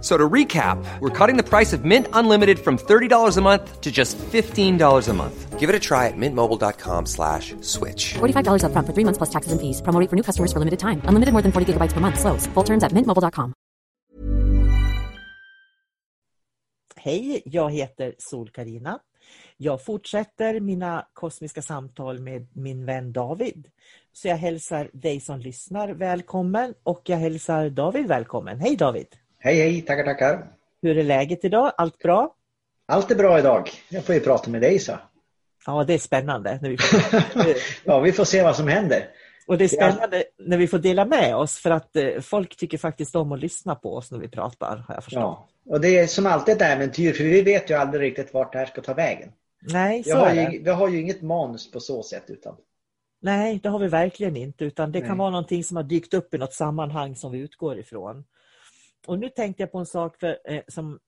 So to recap, we're cutting the price of Mint Unlimited from $30 a month to just $15 a month. Give it a try at mintmobile.com slash switch. $45 upfront for three months plus taxes and fees. Promo rate for new customers for limited time. Unlimited more than 40 gigabytes per month. Slows. Full terms at mintmobile.com. Hej, jag heter sol karina Jag fortsätter mina kosmiska samtal med min vän David. Så jag hälsar dig som lyssnar välkommen och jag hälsar David välkommen. Hej David! Hej hej, tackar tackar! Hur är läget idag? Allt bra? Allt är bra idag. Jag får ju prata med dig så. Ja, det är spännande. När vi får... ja, vi får se vad som händer. Och det är spännande när vi får dela med oss för att eh, folk tycker faktiskt om att lyssna på oss när vi pratar, har jag förstått. Ja, och det är som alltid ett äventyr för vi vet ju aldrig riktigt vart det här ska ta vägen. Nej, så vi har, ju, vi har ju inget manus på så sätt utan Nej, det har vi verkligen inte utan det Nej. kan vara någonting som har dykt upp i något sammanhang som vi utgår ifrån. Och nu tänkte jag på en sak för, eh, som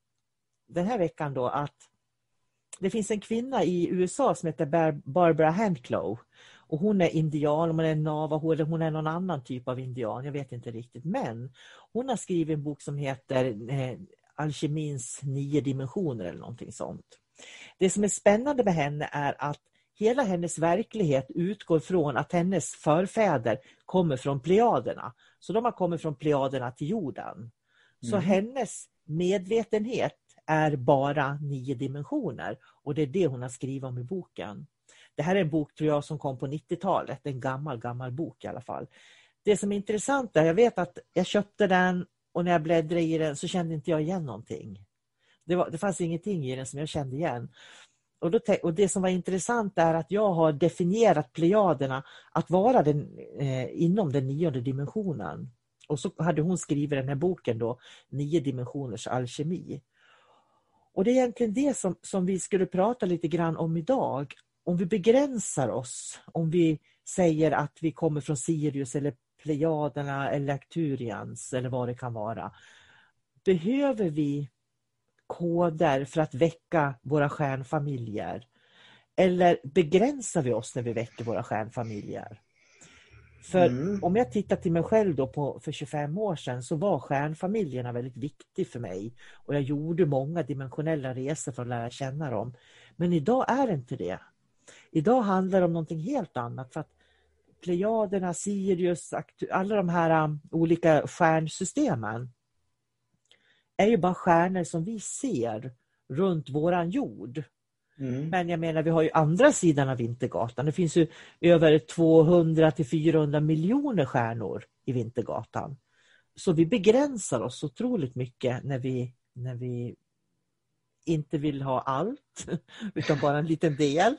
den här veckan då att det finns en kvinna i USA som heter Barbara Handclow. och hon är indian, om hon är navaho eller hon är någon annan typ av indian, jag vet inte riktigt. Men hon har skrivit en bok som heter eh, Alkemins nio dimensioner eller någonting sånt. Det som är spännande med henne är att hela hennes verklighet utgår från att hennes förfäder kommer från plejaderna. Så de har kommit från plejaderna till jorden. Så Mm. hennes medvetenhet är bara nio dimensioner och det är det hon har skrivit om i boken. Det här är en bok tror jag som kom på 90-talet, en gammal, gammal bok i alla fall. Det som är intressant är, jag vet att jag köpte den och när jag bläddrade i den så kände inte jag igen någonting. Det, var, det fanns ingenting i den som jag kände igen. Och, då, och Det som var intressant är att jag har definierat plejaderna att vara den, eh, inom den nionde dimensionen. Och så hade hon skrivit den här boken då, Nio dimensioners alkemi. Och det är egentligen det som, som vi skulle prata lite grann om idag. Om vi begränsar oss, om vi säger att vi kommer från Sirius eller Plejaderna eller Arcturians eller vad det kan vara. Behöver vi koder för att väcka våra stjärnfamiljer? Eller begränsar vi oss när vi väcker våra stjärnfamiljer? För Mm. om jag tittar till mig själv då på, för 25 år sedan så var stjärnfamiljerna väldigt viktig för mig. Och jag gjorde många dimensionella resor för att lära känna dem. Men idag är det inte det. Idag handlar det om någonting helt annat. För att Plejaderna, Sirius, alla de här um, olika stjärnsystemen är ju bara stjärnor som vi ser runt våran jord. Mm. Men jag menar, vi har ju andra sidan av Vintergatan. Det finns ju över 200 till 400 miljoner stjärnor i Vintergatan. Så vi begränsar oss otroligt mycket när vi, när vi inte vill ha allt, utan bara en liten del.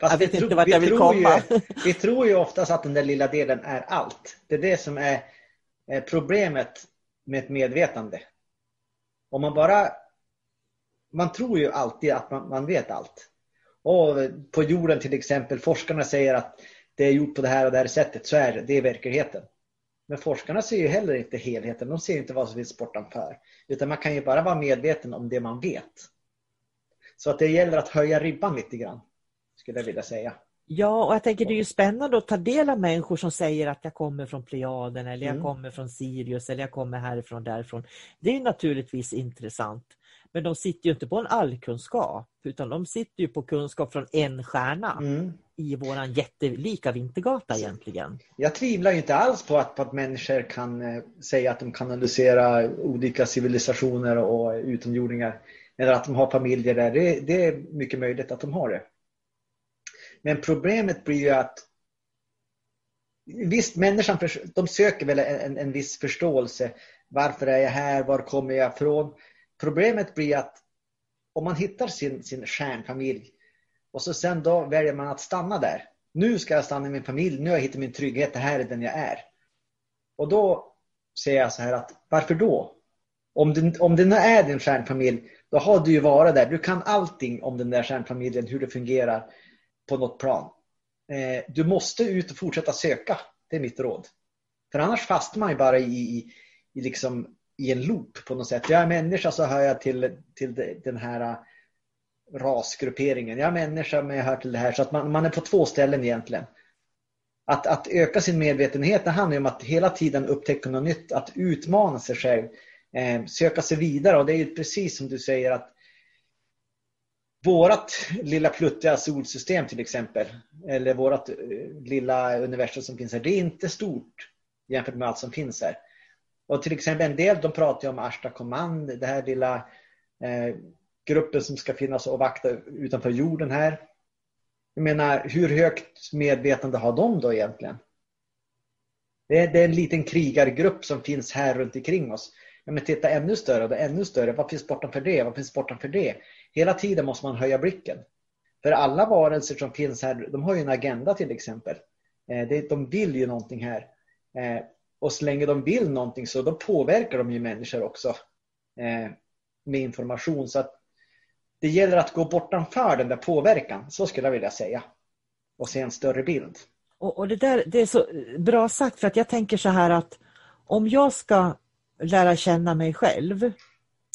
Fast jag vi vet inte tror- vart jag vill komma. Ju, vi tror ju oftast att den där lilla delen är allt. Det är det som är problemet med ett medvetande. Om man bara... Man tror ju alltid att man, man vet allt. Och på jorden till exempel, forskarna säger att det är gjort på det här och det här sättet, så är det. Det är verkligheten. Men forskarna ser ju heller inte helheten. De ser inte vad som finns bortanför. Utan man kan ju bara vara medveten om det man vet. Så att det gäller att höja ribban lite grann. Skulle jag vilja säga. Ja, och jag tänker det är ju spännande att ta del av människor som säger att jag kommer från Plejaden eller jag Mm. kommer från Sirius eller jag kommer härifrån därifrån. Det är naturligtvis intressant. Men de sitter ju inte på en allkunskap utan de sitter ju på kunskap från en stjärna Mm. i våran jättelika Vintergata egentligen. Jag tvivlar ju inte alls på att, på att människor kan eh, säga att de kan analysera olika civilisationer och utomjordingar. Eller att de har familjer där. Det, det är mycket möjligt att de har det. Men problemet blir ju att visst, människan de söker väl en, en viss förståelse. Varför är jag här? Var kommer jag ifrån? Problemet blir att om man hittar sin, sin stjärnfamilj och så sen då väljer man att stanna där. Nu ska jag stanna i min familj, nu har jag hittat min trygghet, det här är den jag är. Och då säger jag så här att varför då? Om det, om det är din stjärnfamilj, då har du ju varit där. Du kan allting om den där stjärnfamiljen, hur det fungerar på något plan. Eh, du måste ut och fortsätta söka. Det är mitt råd. För annars fastnar man ju bara i, i, i, liksom, i en loop på något sätt. Jag är människa så hör jag till, till den här äh, rasgrupperingen. Jag är människa men jag hör till det här. Så att man, man är på två ställen egentligen. Att, att öka sin medvetenhet det handlar om att hela tiden upptäcka något nytt. Att utmana sig själv. Eh, söka sig vidare. Och det är ju precis som du säger att vårt lilla pluttiga solsystem till exempel, eller vårt eh, lilla universum som finns här, det är inte stort jämfört med allt som finns här. Och till exempel en del de pratar om Ashta Command, det här lilla eh, gruppen som ska finnas och vakta utanför jorden här. Jag menar, hur högt medvetande har de då egentligen? Det är, det är en liten krigargrupp som finns här runt omkring oss. Ja, men titta ännu större och ännu större. Vad finns bortanför det? Vad finns bortanför det? Hela tiden måste man höja blicken. För alla varelser som finns här, de har ju en agenda till exempel. Eh, de vill ju någonting här. Eh, och så länge de vill någonting så då påverkar de ju människor också eh, med information. Så att det gäller att gå bortanför den där påverkan, så skulle jag vilja säga. Och se en större bild. Och, och det där det är så bra sagt för att jag tänker så här att om jag ska lära känna mig själv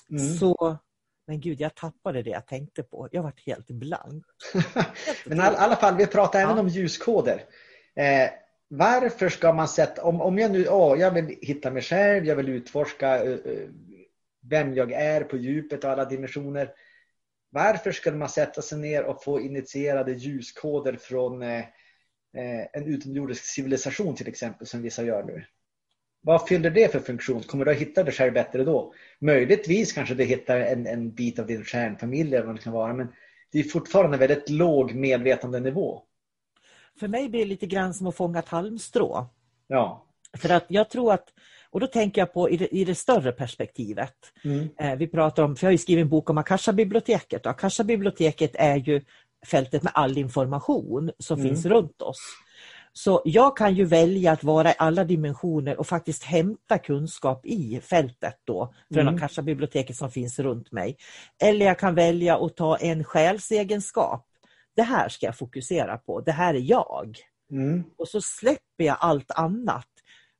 mm. så men gud, jag tappade det jag tänkte på. Jag varit helt blank. Men i alla fall, vi pratar ja. även om ljuskoder. Eh, varför ska man sätta, om, om jag nu, åh, jag vill hitta mig själv, jag vill utforska uh, vem jag är på djupet och alla dimensioner. Varför skulle man sätta sig ner och få initierade ljuskoder från uh, en utomjordisk civilisation till exempel, som vissa gör nu? Vad fyller det för funktion? Kommer du att hitta dig själv bättre då? Möjligtvis kanske du hittar en, en bit av din stjärnfamilj eller vad det kan vara, men det är fortfarande väldigt låg medvetandenivå. För mig blir det lite grann som att fånga ett halmstrå. Ja. För att jag tror att, och då tänker jag på i det, i det större perspektivet. Mm. Eh, vi pratar om, för jag har ju skrivit en bok om Akasha-biblioteket och Akasha-biblioteket är ju fältet med all information som mm. finns runt oss. Så jag kan ju välja att vara i alla dimensioner och faktiskt hämta kunskap i fältet då från mm. Akasha-biblioteket som finns runt mig. Eller jag kan välja att ta en själsegenskap. Det här ska jag fokusera på, det här är jag. Mm. Och så släpper jag allt annat.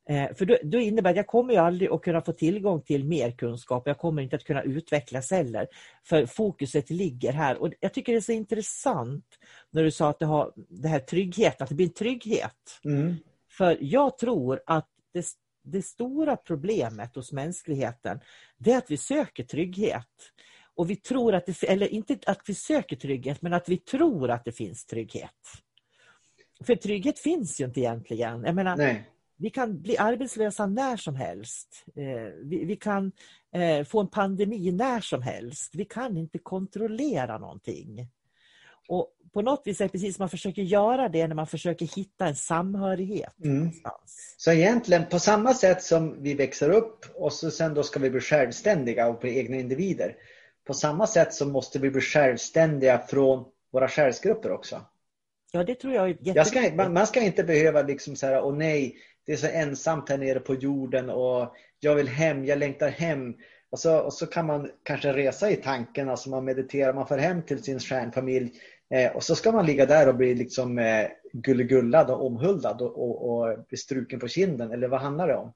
Eh, för då, då, innebär det att jag kommer ju aldrig att kunna få tillgång till mer kunskap. Jag kommer inte att kunna utvecklas heller. För fokuset ligger här. Och Jag tycker det är så intressant när du sa att det, har, det här tryggheten, att det blir en trygghet. Mm. För jag tror att det, det stora problemet hos mänskligheten det är att vi söker trygghet. Och vi tror att det, eller inte att vi söker trygghet, men att vi tror att det finns trygghet. För trygghet finns ju inte egentligen. Jag menar, Nej. Vi kan bli arbetslösa när som helst. Eh, vi, vi, kan eh, få en pandemi när som helst. Vi kan inte kontrollera någonting. Och på något vis är det precis som man försöker göra det när man försöker hitta en samhörighet. Mm. Så egentligen på samma sätt som vi växer upp och så sen då ska vi bli självständiga och bli egna individer. På samma sätt så måste vi bli självständiga från våra själsgrupper också. Ja, det tror jag är jag ska, man, man, ska inte behöva liksom säga, åh nej, det är så ensamt här nere på jorden och jag vill hem, jag längtar hem. Och så, och så kan man kanske resa i tanken, alltså man mediterar, man får hem till sin stjärnfamilj eh, och så ska man ligga där och bli liksom eh, gullegullad och omhuldad och, och, och bli struken på kinden, eller vad handlar det om?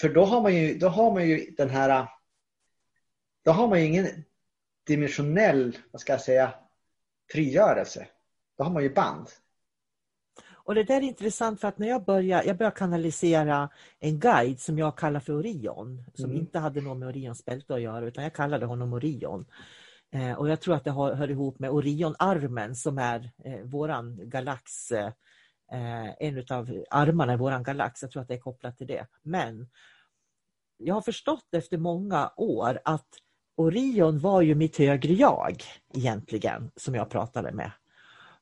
För då har man ju, då har man ju den här, då har man ju ingen dimensionell, vad ska jag säga, frigörelse. Då har man ju band. Och det där är intressant för att när jag började, jag började kanalisera en guide som jag kallar för Orion, som mm. inte hade något med Orions bälte att göra utan jag kallade honom Orion. Eh, och jag tror att det hör, hör ihop med Orionarmen som är eh, våran galax, eh, en av armarna i våran galax. Jag tror att det är kopplat till det. Men jag har förstått efter många år att Orion var ju mitt högre jag egentligen som jag pratade med.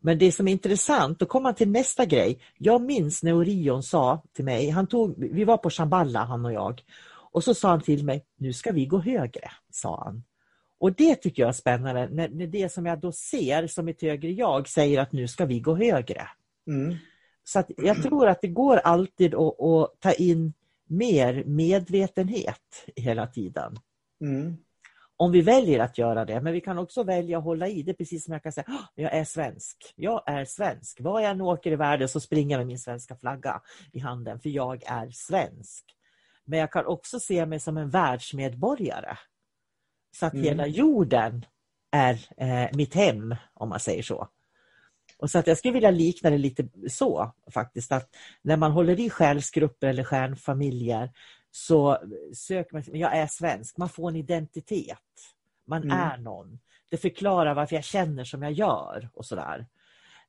Men det som är intressant, då kommer man till nästa grej. Jag minns när Orion sa till mig, han tog, vi var på Shamballa han och jag, och så sa han till mig, nu ska vi gå högre, sa han. Och det tycker jag är spännande, när, när det som jag då ser som ett högre jag säger att nu ska vi gå högre. Mm. Så att jag tror att det går alltid att, att ta in mer medvetenhet hela tiden. Mm. Om vi väljer att göra det, men vi kan också välja att hålla i det precis som jag kan säga, "Ah, jag är svensk. Jag är svensk. Var jag än åker i världen så springer jag med min svenska flagga i handen, för jag är svensk. Men jag kan också se mig som en världsmedborgare. Så att Mm. hela jorden är eh, mitt hem, om man säger så. Och så att jag skulle vilja likna det lite så faktiskt, att när man håller i själsgrupper eller stjärnfamiljer så söker man, jag är svensk, man får en identitet. Man Mm. är någon. Det förklarar varför jag känner som jag gör och sådär.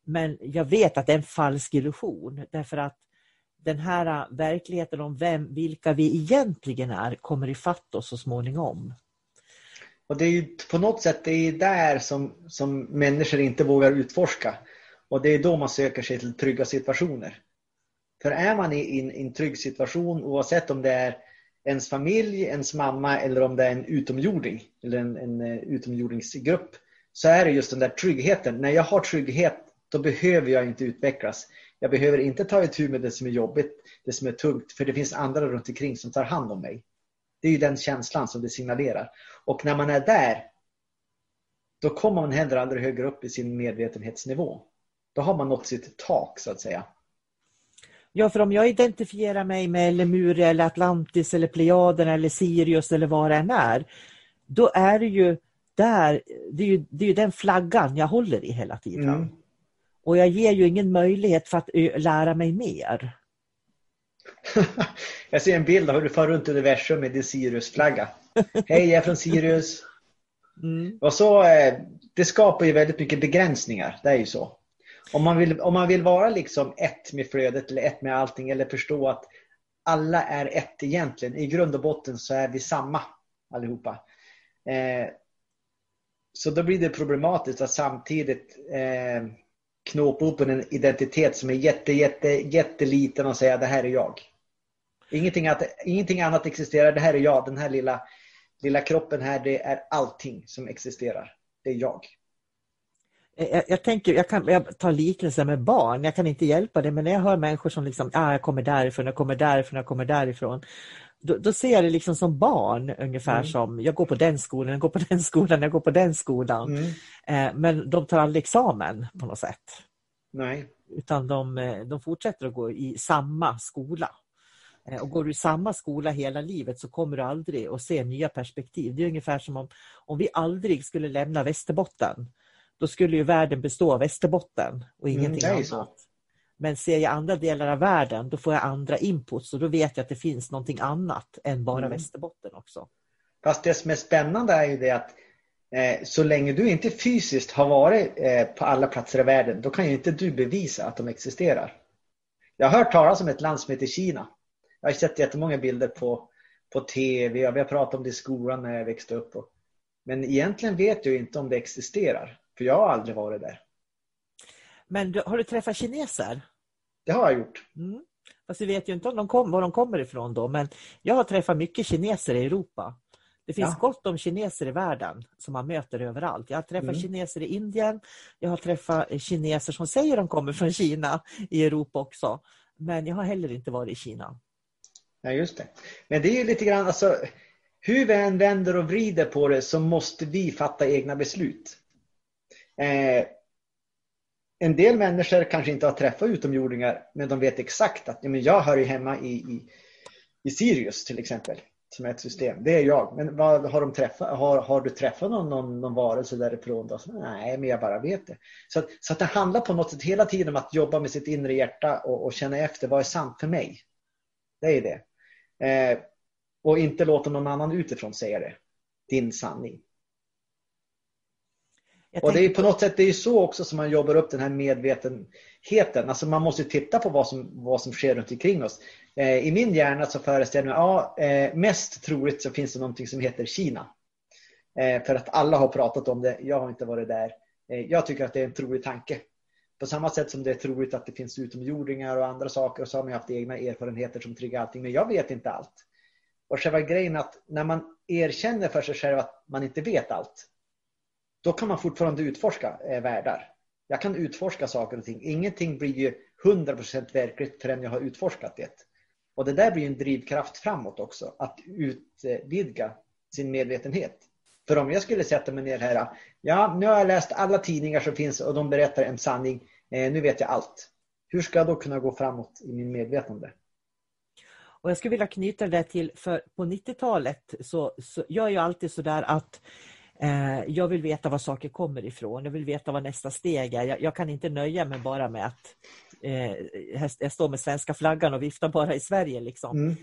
Men jag vet att det är en falsk illusion därför att den här äh, verkligheten om vem, vilka vi egentligen är kommer ifatt oss så småningom. Och det är ju på något sätt det är där som, som människor inte vågar utforska. Och det är då man söker sig till trygga situationer. För är man i, en- en trygg situation oavsett om det är ens familj, ens mamma eller om det är en utomjording eller en, en eh, utomjordingsgrupp så är det just den där tryggheten. När jag har trygghet då behöver jag inte utvecklas. Jag behöver inte ta itu med det som är jobbigt, det som är tungt, för det finns andra runt omkring som tar hand om mig. Det är ju den känslan som det signalerar. Och när man är där, då kommer man heller aldrig högre upp i sin medvetenhetsnivå. Då har man nått sitt tak så att säga. Ja, för om jag identifierar mig med Lemuria eller Atlantis eller Plejaden eller Sirius eller vad det än är, då är det ju där, det är ju, det är ju den flaggan jag håller i hela tiden. Mm. Och jag ger ju ingen möjlighet för att lära mig mer. jag ser en bild av hur du far runt universum med din Sirius-flagga. Hej, jag är från Sirius. Mm. Och så, eh, det skapar ju väldigt mycket begränsningar. Det är ju så. Om man vill, om man vill vara liksom ett med flödet eller ett med allting eller förstå att alla är ett egentligen. I grund och botten så är vi samma allihopa. Eh, så då blir det problematiskt att samtidigt eh, knåpa upp en identitet som är jätte, jätte, jätteliten och säga det här är jag. Ingenting, att, ingenting annat existerar, det här är jag. Den här lilla, lilla kroppen här, det är allting som existerar. Det är jag. Jag, Eh, jag tänker, jag kan jag tar liknelser med barn, jag kan inte hjälpa det, men när jag hör människor som liksom, ah, jag kommer därifrån, jag kommer därifrån, jag kommer därifrån. Då, då ser jag det liksom som barn, ungefär Mm. som, jag går på den skolan, jag går på den skolan, jag går på den skolan. Mm. Eh, men de tar aldrig examen på något sätt. Nej. Utan de, eh, de fortsätter att gå i samma skola. Eh, Och går du i samma skola hela livet så kommer du aldrig att se nya perspektiv. Det är ungefär som om, om vi aldrig skulle lämna Västerbotten. Då skulle ju världen bestå av Västerbotten och Mm, ingenting ju annat. Men ser jag andra delar av världen då får jag andra inputs och då vet jag att det finns någonting annat än bara Mm. Västerbotten också. Fast det som är spännande är ju det att eh, så länge du inte fysiskt har varit eh, på alla platser i världen, då kan ju inte du bevisa att de existerar. Jag har hört talas om ett land som heter Kina. Jag har sett jättemånga bilder på, på TV och vi har pratat om det i skolan när jag växte upp. Och, men egentligen vet jag inte om det existerar, för jag har aldrig varit där. Men du, har du träffat kineser? Det har jag gjort. Mm. Fast vi vet ju inte om de kom, var de kommer ifrån då, men jag har träffat mycket kineser i Europa. Det finns Ja. gott om kineser i världen som man möter överallt. Jag har träffat Mm. kineser i Indien, jag har träffat eh, kineser som säger de kommer från Kina i Europa också. Men jag har heller inte varit i Kina. Ja, just det. Men det är ju lite grann, alltså, hur vi än vänder och vrider på det så måste vi fatta egna beslut. Eh, en del människor kanske inte har träffat utomjordingar, men de vet exakt att ja, men jag hör ju hemma i, i, i Sirius till exempel, som är ett system. Det är jag. Men vad, har, de träffat, har, har du träffat någon, någon, någon varelse därifrån? Då? Så, Nej, men jag bara vet det. Så, att, så att det handlar på något sätt hela tiden om att jobba med sitt inre hjärta och, och känna efter vad är sant för mig. Det är det. Eh, och inte låta någon annan utifrån säga det. Din sanning. Och det är på något sätt det är så också som man jobbar upp den här medvetenheten. Alltså man måste titta på vad som, vad som sker runt omkring oss. Eh, I min hjärna så föreställer jag mig, ja, eh, mest troligt så finns det någonting som heter Kina. Eh, för att alla har pratat om det, jag har inte varit där. Eh, jag tycker att det är en trolig tanke. På samma sätt som det är troligt att det finns utomjordingar och andra saker och så har man haft egna erfarenheter som triggar allting. Men jag vet inte allt. Och själva grejen att när man erkänner för sig själv att man inte vet allt, då kan man fortfarande utforska eh, världar. Jag kan utforska saker och ting. Ingenting blir ju 100% verkligt förrän jag har utforskat det. Och det där blir en drivkraft framåt också, att utvidga sin medvetenhet. För om jag skulle sätta mig ner här, ja nu har jag läst alla tidningar som finns och de berättar en sanning, eh, nu vet jag allt. Hur ska jag då kunna gå framåt i min medvetande? Och jag skulle vilja knyta det till, för på 90-talet så, så gör jag alltid sådär att jag vill veta var saker kommer ifrån. Jag vill veta vad nästa steg är. Jag, jag kan inte nöja mig bara med att eh, jag står med svenska flaggan och viftar bara i Sverige. Liksom. Mm.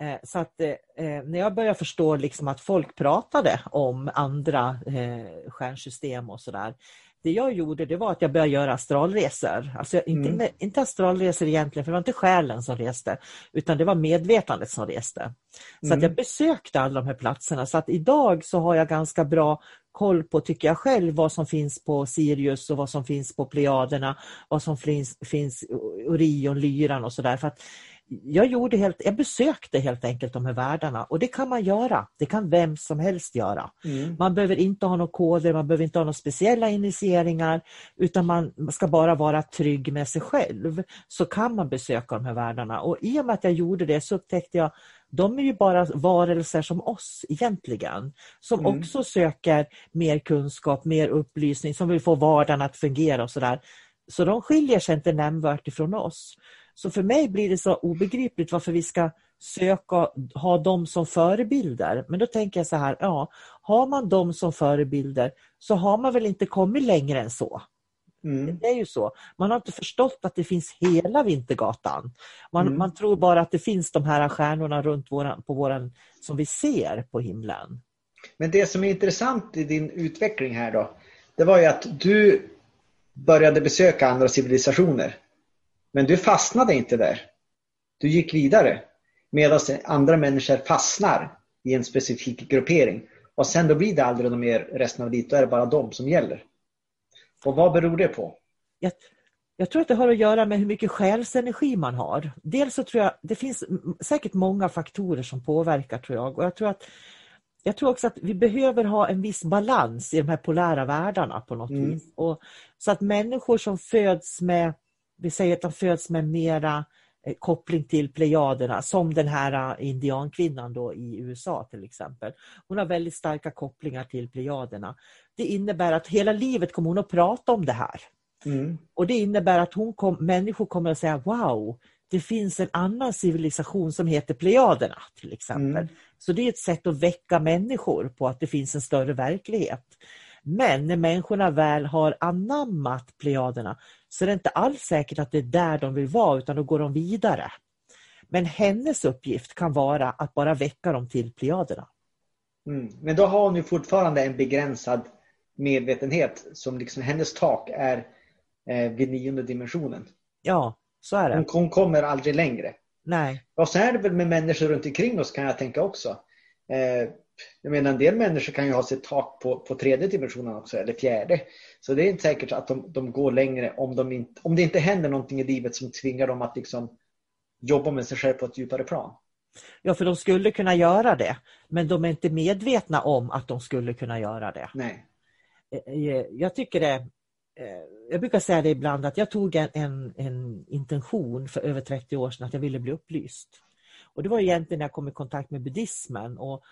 Eh, så att eh, eh, när jag började förstå liksom att folk pratade om andra eh, stjärnsystem och sådär. Det jag gjorde det var att jag började göra astralresor. Alltså inte, mm. inte astralresor egentligen, för det var inte själen som reste, utan det var medvetandet som reste. Så mm. att jag besökte alla de här platserna. Så att idag så har jag ganska bra koll på, tycker jag själv, vad som finns på Sirius och vad som finns på Plejaderna, vad som finns, finns Orion, Lyran och sådär jag, gjorde helt, jag besökte helt enkelt de här världarna och det kan man göra. Det kan vem som helst göra. Mm. Man behöver inte ha några koder, man behöver inte ha några speciella initieringar utan man ska bara vara trygg med sig själv. Så kan man besöka de här världarna och i och med att jag gjorde det så upptäckte jag de är ju bara varelser som oss egentligen. Som mm. också söker mer kunskap, mer upplysning, som vill få vardagen att fungera och sådär. Så de skiljer sig inte nämnvärt ifrån oss. Så för mig blir det så obegripligt varför vi ska söka ha dem som förebilder. Men då tänker jag så här, ja, har man dem som förebilder så har man väl inte kommit längre än så. Mm. Det är ju så. Man har inte förstått att det finns hela Vintergatan. Man, mm. man tror bara att det finns de här stjärnorna runt våran, på våran, som vi ser på himlen. Men det som är intressant i din utveckling här då, det var ju att du började besöka andra civilisationer. Men du fastnade inte där. Du gick vidare. Medan andra människor fastnar i en specifik gruppering. Och sen då blir det aldrig något mer resten av livet. Då är det bara de som gäller. Och vad beror det på? Jag, jag tror att det har att göra med hur mycket själsenergi man har. Dels så tror jag det finns säkert många faktorer som påverkar tror jag. Och jag tror att jag tror också att vi behöver ha en viss balans i de här polära världarna på något mm. vis. Och, så att människor som föds med vi säger att de föds med mera eh, koppling till plejaderna som den här eh, indiankvinnan då i USA till exempel. Hon har väldigt starka kopplingar till plejaderna. Det innebär att hela livet kommer hon att prata om det här. Mm. Och det innebär att hon kom, människor kommer att säga wow, det finns en annan civilisation som heter plejaderna till exempel. Mm. Så det är ett sätt att väcka människor på att det finns en större verklighet. Men när människorna väl har anammat plejaderna så är det inte alls säkert att det är där de vill vara utan då går de vidare. Men hennes uppgift kan vara att bara väcka dem till plejaderna. Mm. Men då har hon ju fortfarande en begränsad medvetenhet som liksom hennes tak är eh, vid nionde dimensionen. Ja, så är det. Hon, hon kommer aldrig längre. Nej. Och så är det väl med människor runt omkring oss kan jag tänka också. Eh, jag menar en del människor kan ju ha sitt tak på, på tredje dimensionen också, eller fjärde. Så det är inte säkert att de, de går längre om, de inte, om det inte händer någonting i livet som tvingar dem att liksom jobba med sig själv på ett djupare plan. Ja, för de skulle kunna göra det, men de är inte medvetna om att de skulle kunna göra det. Nej. Eh, eh, jag tycker det jag brukar säga det ibland att jag tog en, en, en, intention för över 30 år sedan att jag ville bli upplyst. Och Det var egentligen när jag kom i kontakt med buddhismen och,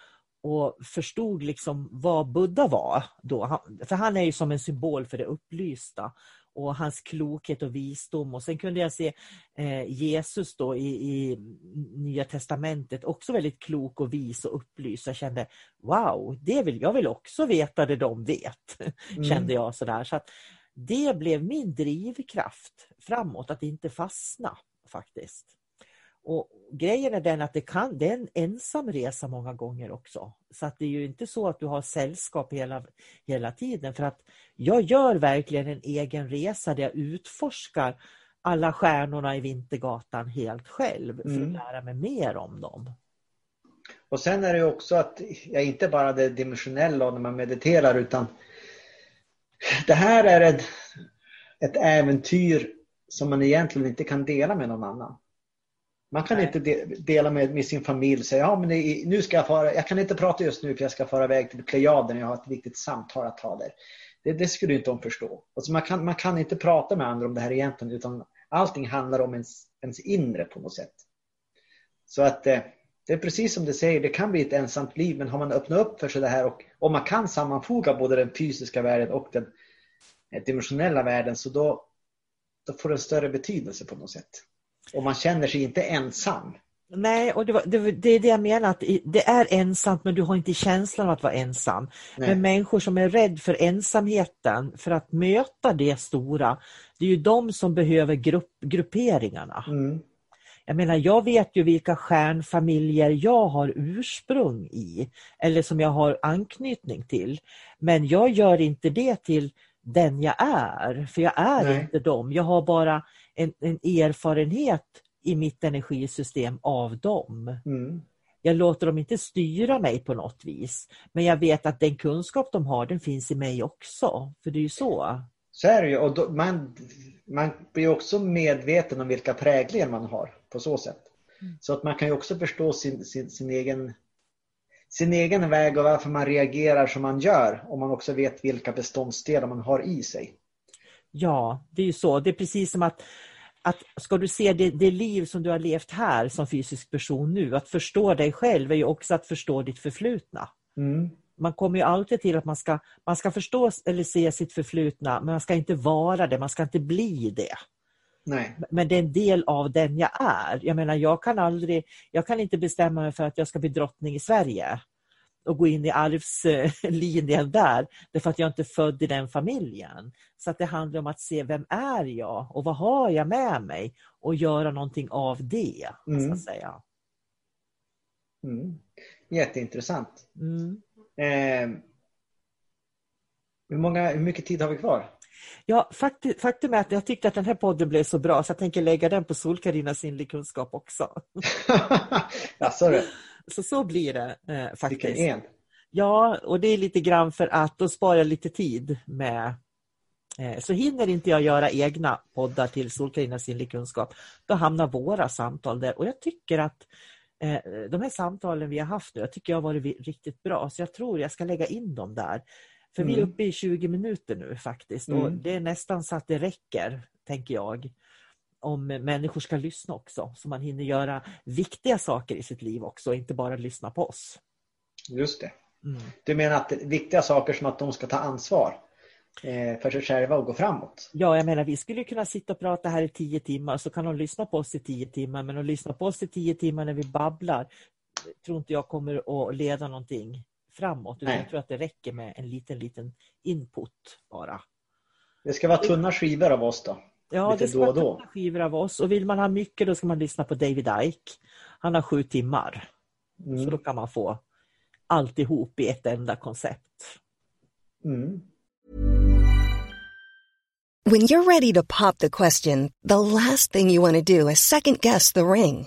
och förstod liksom vad Buddha var. Då. för han är ju som en symbol för det upplysta och hans klokhet och visdom. Och Sen kunde jag se eh, Jesus då i, i, Nya Testamentet också väldigt klok och vis och upplyst. Jag kände wow, det vill, jag vill också veta det de vet. Mm. kände jag sådär. Så att det blev min drivkraft framåt, att inte fastna faktiskt. Och Grejen är den att det, kan, det är en ensam resa många gånger också. Så att det är ju inte så att du har sällskap hela, hela tiden. För att jag gör verkligen en egen resa där jag utforskar alla stjärnorna i Vintergatan helt själv för att mm. lära mig mer om dem. Och sen är det också att jag inte bara det dimensionella när man mediterar utan det här är ett ett äventyr som man egentligen inte kan dela med någon annan. Man kan Nej. inte de, dela med, med sin familj och säga ja, men nu ska jag fara, jag kan inte prata just nu för jag ska fara iväg till Plejaden jag har ett viktigt samtal att ha där. Det, det skulle inte de förstå. Alltså man, kan, man kan inte prata med andra om det här egentligen utan allting handlar om ens, ens inre på något sätt. Så att eh, det är precis som du säger, det kan bli ett ensamt liv men har man öppnat upp för sig det här och om man kan sammanfoga både den fysiska världen och den eh, dimensionella världen så då, då får det en större betydelse på något sätt. Och man känner sig inte ensam. Nej, och det, var, det, det är det jag menar, att det är ensamt men du har inte känslan av att vara ensam. Nej. Men människor som är rädd för ensamheten, för att möta det stora, det är ju de som behöver grupp, grupperingarna. Mm. Jag menar, jag vet ju vilka stjärnfamiljer jag har ursprung i, eller som jag har anknytning till. Men jag gör inte det till den jag är, för jag är Nej. inte dem. Jag har bara en, en erfarenhet i mitt energisystem av dem. Mm. Jag låter dem inte styra mig på något vis. Men jag vet att den kunskap de har, den finns i mig också. För det är ju så. Så är det ju. Och då, man, man blir också medveten om vilka präglingar man har på så sätt. Så att man kan ju också förstå sin, sin, sin, egen, sin egen väg och varför man reagerar som man gör. Om man också vet vilka beståndsdelar man har i sig. Ja, det är ju så. Det är precis som att, att ska du se det, det liv som du har levt här som fysisk person nu, att förstå dig själv är ju också att förstå ditt förflutna. Mm. Man kommer ju alltid till att man ska, man ska förstå eller se sitt förflutna, men man ska inte vara det, man ska inte bli det. Nej. Men det är en del av den jag är. Jag menar, jag kan aldrig, jag kan inte bestämma mig för att jag ska bli drottning i Sverige och gå in i arvslinjen där, därför att jag inte är född i den familjen. Så att det handlar om att se vem är jag och vad har jag med mig och göra någonting av det. Mm. Så att säga. Mm. Jätteintressant. Mm. Eh, hur, många, hur mycket tid har vi kvar? Ja, faktum, faktum är att jag tyckte att den här podden blev så bra så jag tänker lägga den på Sol-Karinas inlig kunskap också. Jaså du, Så så blir det eh, vilken faktiskt. en. Ja, och det är lite grann för att då sparar jag lite tid med eh, så hinner inte jag göra egna poddar till Solkarinas inlig kunskap, då hamnar våra samtal där. Och jag tycker att eh, de här samtalen vi har haft nu, jag tycker jag har varit riktigt bra, så jag tror jag ska lägga in dem där. För vi är Mm. uppe i 20 minuter nu faktiskt och Mm. det är nästan så att det räcker, tänker jag. Om människor ska lyssna också, så man hinner göra viktiga saker i sitt liv också, inte bara lyssna på oss. Just det. Mm. Du menar att viktiga saker som att de ska ta ansvar eh, för sig själva och gå framåt? Ja, jag menar vi skulle kunna sitta och prata här i tio timmar så kan de lyssna på oss i tio timmar men att lyssna på oss i tio timmar när vi babblar tror inte jag kommer att leda någonting framåt. Utan Nej. jag tror att det räcker med en liten, liten input bara. Det ska vara tunna skivor av oss då? Ja, Lite det ska då och vara tunna skivor av oss och vill man ha mycket då ska man lyssna på David Icke. Han har sju timmar. Så Mm. då kan man få alltihop i ett enda koncept. Mm. When you're ready to pop the question, the last thing you want to do is second guess the ring.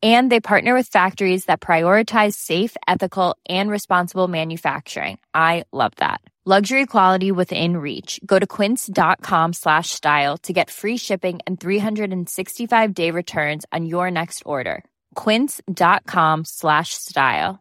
And they partner with factories that prioritize safe, ethical, and responsible manufacturing. I love that. Luxury quality within reach. Go to quince.com slash style to get free shipping and 365 day returns on your next order. Quince.com slash style.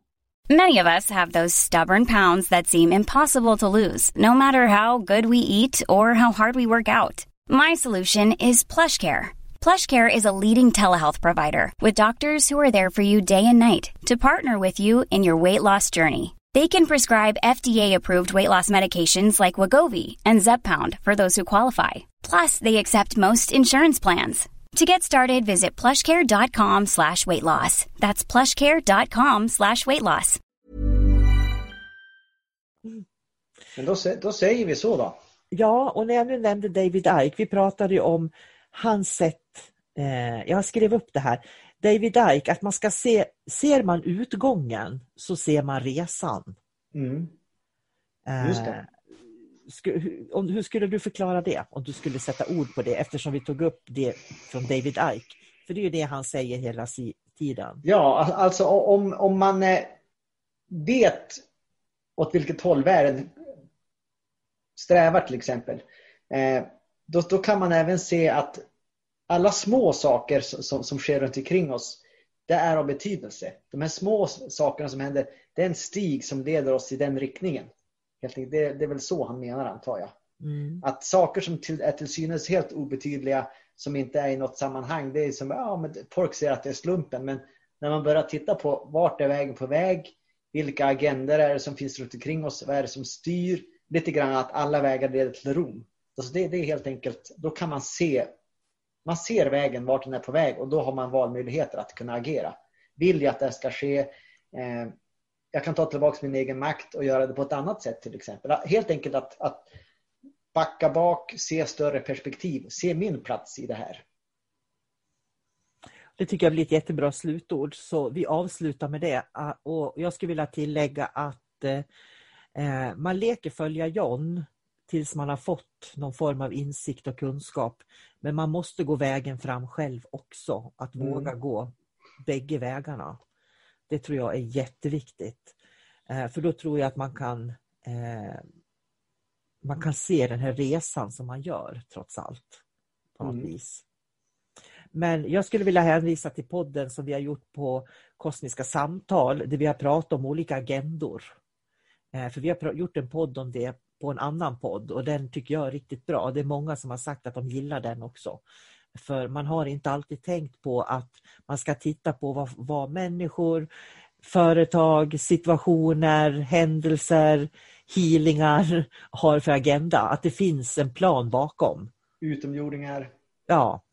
Many of us have those stubborn pounds that seem impossible to lose, no matter how good we eat or how hard we work out. My solution is PlushCare. PlushCare is a leading telehealth provider with doctors who are there for you day and night to partner with you in your weight loss journey. They can prescribe FDA-approved weight loss medications like Wagovi and Zepbound for those who qualify. Plus, they accept most insurance plans. To get started, visit plushcare.com slash weight loss. That's plushcare.com slash weight loss. Men då, då säger vi så då. Ja, och när jag nu nämnde David Icke, vi pratade ju om hans sätt, eh, jag skrev upp det här, David Icke, att man ska se, ser man utgången så ser man resan. Mm. Eh, sku- hur- skulle du förklara det, om du skulle sätta ord på det, eftersom vi tog upp det från David Icke? För det är ju det han säger hela si- tiden. Ja, al- alltså om, om man eh, vet åt vilket håll världen strävar till exempel. Eh, då, då kan man även se att alla små saker som, som, sker runt omkring oss, det är av betydelse. De här små sakerna som händer, det är en stig som leder oss i den riktningen. Helt enkelt, det, det är väl så han menar antar jag. Mm. Att saker som till, är till synes helt obetydliga, som inte är i något sammanhang, det är som, ja men folk säger att det är slumpen, men när man börjar titta på vart är vägen på väg, vilka agender är det som finns runt omkring oss, vad är det som styr, lite grann att alla vägar leder till Rom. Alltså det, det är helt enkelt, då kan man se, man ser vägen vart den är på väg och då har man valmöjligheter att kunna agera. Vill jag att det ska ske, eh, jag kan ta tillbaka min egen makt och göra det på ett annat sätt till exempel. Helt enkelt att, att backa bak, se större perspektiv, se min plats i det här. Det tycker jag blir ett jättebra slutord, så vi avslutar med det. Ah, och jag skulle vilja tillägga att eh, eh man leker följa John tills man har fått någon form av insikt och kunskap. Men man måste gå vägen fram själv också, att Mm. våga gå bägge vägarna. Det tror jag är jätteviktigt. Eh, för då tror jag att man kan, eh, man kan se den här resan som man gör trots allt. På något Mm. vis. Men jag skulle vilja hänvisa till podden som vi har gjort på Kosmiska samtal där vi har pratat om olika agendor. Eh, För vi har gjort en podd om det på en annan podd och den tycker jag är riktigt bra. Det är många som har sagt att de gillar den också. För man har inte alltid tänkt på att man ska titta på vad, vad människor, företag, situationer, händelser, healingar har för agenda. Att det finns en plan bakom. Utomjordingar. Ja,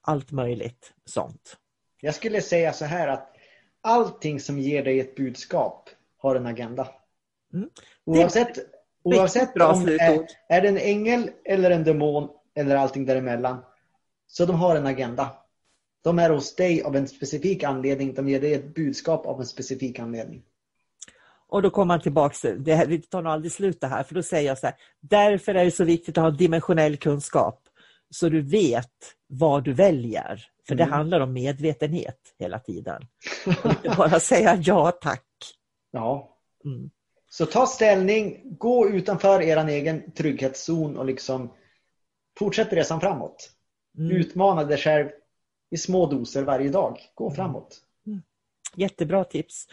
allt möjligt sånt. Jag skulle säga så här att allting som ger dig ett budskap har en agenda. Mm. Oavsett, oavsett bra om det är, är det en ängel eller en demon eller allting däremellan. Så de har en agenda. De är hos dig av en specifik anledning. De ger dig ett budskap av en specifik anledning. Och då kommer man tillbaks till, det här, det tar nog aldrig slut det här, för då säger jag så här, därför är det så viktigt att ha dimensionell kunskap. Så du vet vad du väljer. För det Mm. handlar om medvetenhet hela tiden. Inte bara säga ja tack. Ja. Mm. Så ta ställning, gå utanför er egen trygghetszon och liksom fortsätt resan framåt. Mm. Utmana dig själv i små doser varje dag. Gå framåt. Jättebra tips.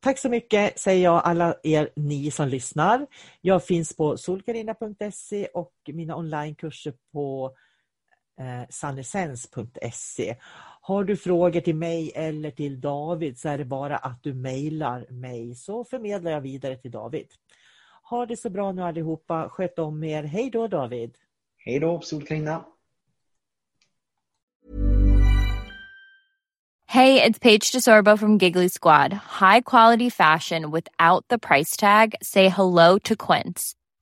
Tack så mycket säger jag alla er ni som lyssnar. Jag finns på solkarina.se och mina onlinekurser på eh, sannesens.se. Har du frågor till mig eller till David så är det bara att du mejlar mig så förmedlar jag vidare till David. Ha det så bra nu allihopa. Sköt om er. Hej då David! Hej då Solkarina! Hey, it's Paige DeSorbo from Giggly Squad. High quality fashion without the price tag. Say hello to Quince.